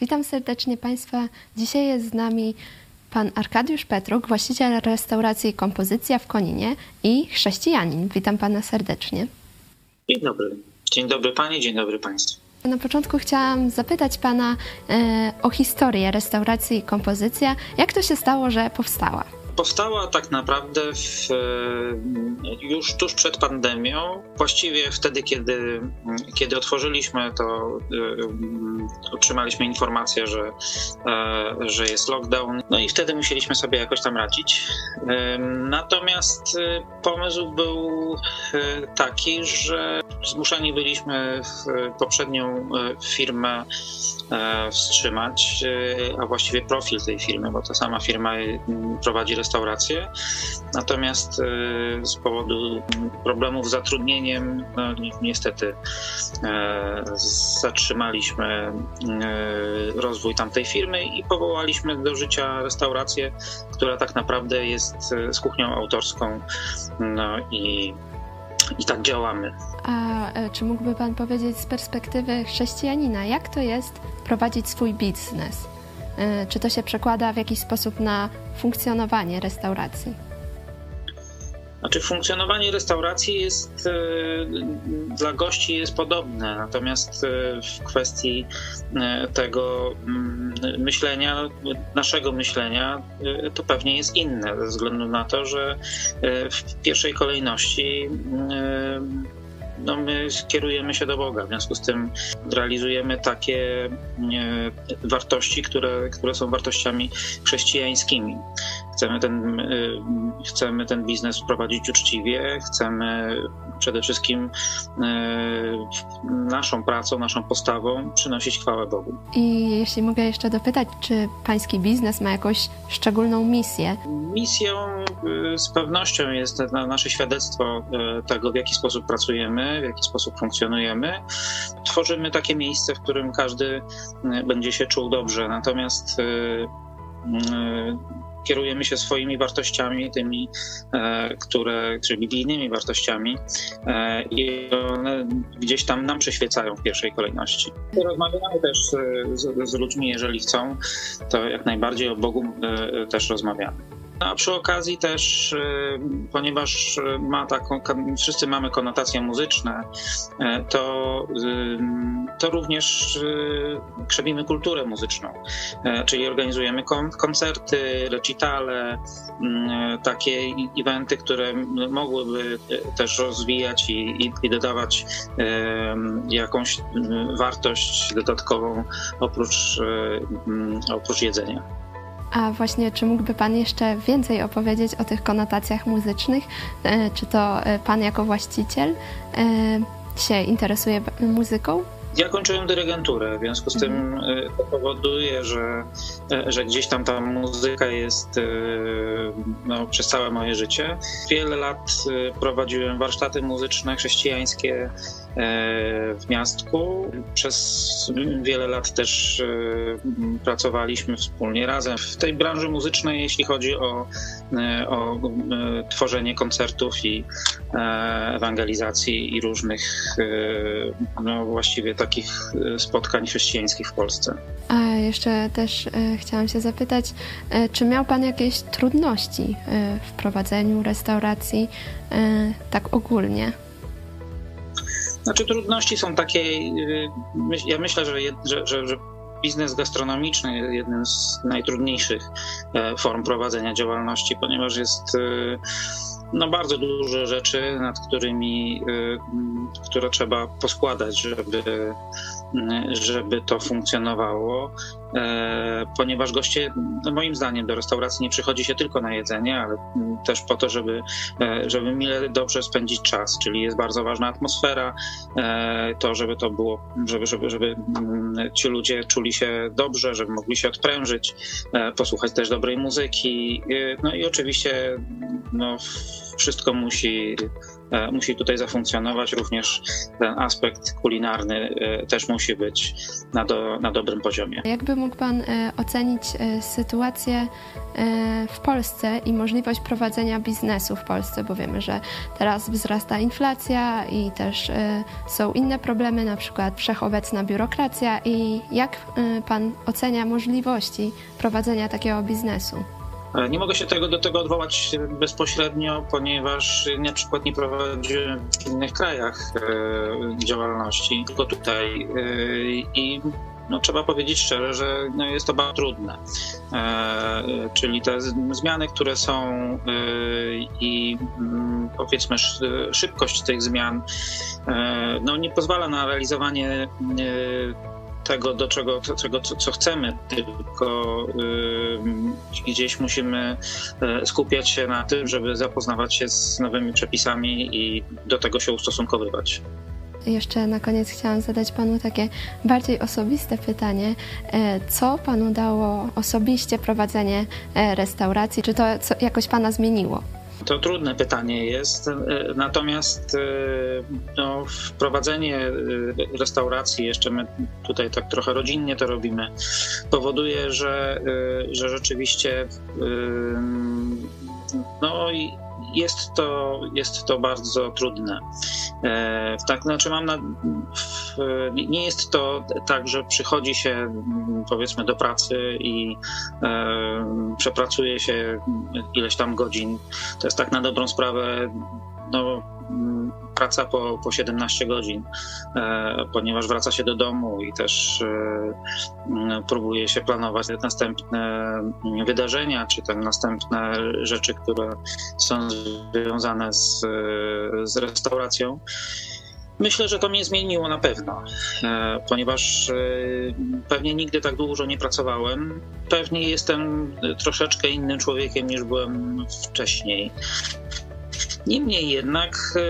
Witam serdecznie Państwa. Dzisiaj jest z nami pan Arkadiusz Petruk, właściciel restauracji Kompozycja w Koninie i chrześcijanin. Witam Pana serdecznie. Dzień dobry. Dzień dobry Panie, dzień dobry Państwu. Na początku chciałam zapytać Pana e, o historię restauracji Kompozycja. Jak to się stało, że powstała? Powstała tak naprawdę w, już tuż przed pandemią. Właściwie wtedy, kiedy, kiedy otworzyliśmy, to um, otrzymaliśmy informację, że, e, że jest lockdown. No i wtedy musieliśmy sobie jakoś tam radzić. E, natomiast pomysł był taki, że zmuszeni byliśmy poprzednią firmę wstrzymać, a właściwie profil tej firmy, bo ta sama firma prowadzi restaurację. Natomiast e, z powodu problemów z zatrudnieniem, no, niestety e, zatrzymaliśmy e, rozwój tamtej firmy i powołaliśmy do życia restaurację, która tak naprawdę jest z kuchnią autorską. No i i tak działamy. A czy mógłby Pan powiedzieć z perspektywy chrześcijanina, jak to jest prowadzić swój biznes? E, czy to się przekłada w jakiś sposób na funkcjonowanie restauracji? Znaczy, funkcjonowanie restauracji jest e, dla gości jest podobne, natomiast e, w kwestii tego mm, myślenia, naszego myślenia, to pewnie jest inne, ze względu na to, że w pierwszej kolejności no my kierujemy się do Boga, w związku z tym realizujemy takie wartości, które, które są wartościami chrześcijańskimi. Chcemy ten, y, chcemy ten biznes prowadzić uczciwie, chcemy przede wszystkim y, naszą pracą, naszą postawą przynosić chwałę Bogu. I jeśli mogę jeszcze dopytać, czy pański biznes ma jakąś szczególną misję? Misją y, z pewnością jest nasze świadectwo tego, w jaki sposób pracujemy, w jaki sposób funkcjonujemy. Tworzymy takie miejsce, w którym każdy będzie się czuł dobrze. Natomiast kierujemy się swoimi wartościami, tymi, e, które, czy biblijnymi wartościami e, i one gdzieś tam nam przyświecają w pierwszej kolejności. Rozmawiamy też z, z ludźmi, jeżeli chcą, to jak najbardziej o Bogu e, też rozmawiamy. A przy okazji też, y, ponieważ ma taką, wszyscy mamy konotacje muzyczne, y, to, y, to również krzewimy kulturę muzyczną, czyli organizujemy koncerty, recitale, takie eventy, które mogłyby też rozwijać i, i dodawać jakąś wartość dodatkową oprócz, oprócz jedzenia. A właśnie, czy mógłby Pan jeszcze więcej opowiedzieć o tych konotacjach muzycznych? E, czy to e, Pan jako właściciel e, się interesuje muzyką? Ja kończyłem dyrygenturę, w związku z tym mhm. to powoduje, że, że gdzieś tam ta muzyka jest no, przez całe moje życie. Wiele lat prowadziłem warsztaty muzyczne chrześcijańskie w miastku. Przez wiele lat też e, pracowaliśmy wspólnie razem w tej branży muzycznej, jeśli chodzi o, e, o tworzenie koncertów i ewangelizacji i różnych no, właściwie takich spotkań chrześcijańskich w Polsce. A jeszcze też chciałam się zapytać, czy miał Pan jakieś trudności w prowadzeniu restauracji tak ogólnie? Znaczy trudności są takie, y, ja myślę, że, że, że biznes gastronomiczny jest jednym z najtrudniejszych e, form prowadzenia działalności, ponieważ jest y, no, bardzo dużo rzeczy, nad którymi, y, które trzeba poskładać, żeby, żeby to funkcjonowało. E, ponieważ goście, no moim zdaniem, do restauracji nie przychodzi się tylko na jedzenie, ale też po to, żeby, e, żeby mile dobrze spędzić czas, czyli jest bardzo ważna atmosfera, e, to, żeby to było, żeby, żeby, żeby ci ludzie czuli się dobrze, żeby mogli się odprężyć, posłuchać też dobrej muzyki, no i oczywiście no, wszystko musi musi tutaj zafunkcjonować. Również ten aspekt kulinarny też musi być na, do, na dobrym poziomie. Jakby mógł Pan ocenić sytuację w Polsce i możliwość prowadzenia biznesu w Polsce, bo wiemy, że teraz wzrasta inflacja i też są inne problemy, na przykład wszechobecna biurokracja i jak Pan ocenia możliwości prowadzenia takiego biznesu? E, nie mogę się tego, do tego odwołać bezpośrednio, ponieważ na przykład nie prowadziłem w innych krajach e, działalności, tylko tutaj. E, I no, trzeba powiedzieć szczerze, że no, jest to bardzo trudne. E, czyli te zmiany, które są e, i mm, powiedzmy szybkość tych zmian e, no, nie pozwala na realizowanie tego, do czego, czego co, co chcemy, tylko y, gdzieś musimy y, skupiać się na tym, żeby zapoznawać się z nowymi przepisami i do tego się ustosunkowywać. Jeszcze na koniec chciałam zadać Panu takie bardziej osobiste pytanie. E, co Panu dało osobiście prowadzenie e, restauracji? Czy to jakoś Pana zmieniło? To trudne pytanie jest, e, natomiast e, no, wprowadzenie e, restauracji, jeszcze my tutaj tak trochę rodzinnie to robimy, powoduje, że, że rzeczywiście no, jest to, jest to bardzo trudne. E, tak, znaczy mam na, nie jest to tak, że przychodzi się powiedzmy do pracy i e, przepracuje się ileś tam godzin. To jest tak na dobrą sprawę no, praca po, po 17 godzin, e, ponieważ wraca się do domu i też e, próbuje się planować następne wydarzenia, czy te następne rzeczy, które są związane z, z restauracją. Myślę, że to mnie zmieniło na pewno, e, ponieważ pewnie nigdy tak dużo nie pracowałem. Pewnie jestem troszeczkę innym człowiekiem niż byłem wcześniej. Niemniej jednak e,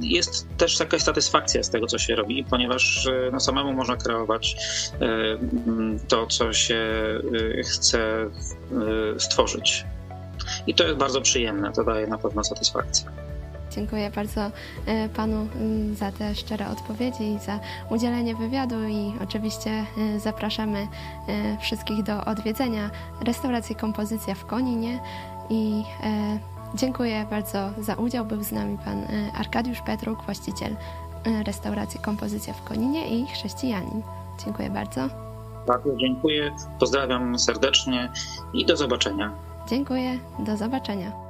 jest też jakaś satysfakcja z tego, co się robi, ponieważ e, no, samemu można kreować e, to, co się chce stworzyć. I to jest bardzo przyjemne, to daje na pewno satysfakcję. Dziękuję bardzo Panu za te szczere odpowiedzi i za udzielenie wywiadu i oczywiście zapraszamy wszystkich do odwiedzenia restauracji Kompozycja w Koninie i Dziękuję bardzo za udział. Był z nami pan e, Arkadiusz Petruk, właściciel e, restauracji Kompozycja w Koninie i chrześcijanin. Dziękuję bardzo. Bardzo dziękuję, pozdrawiam serdecznie i do zobaczenia. Dziękuję, do zobaczenia.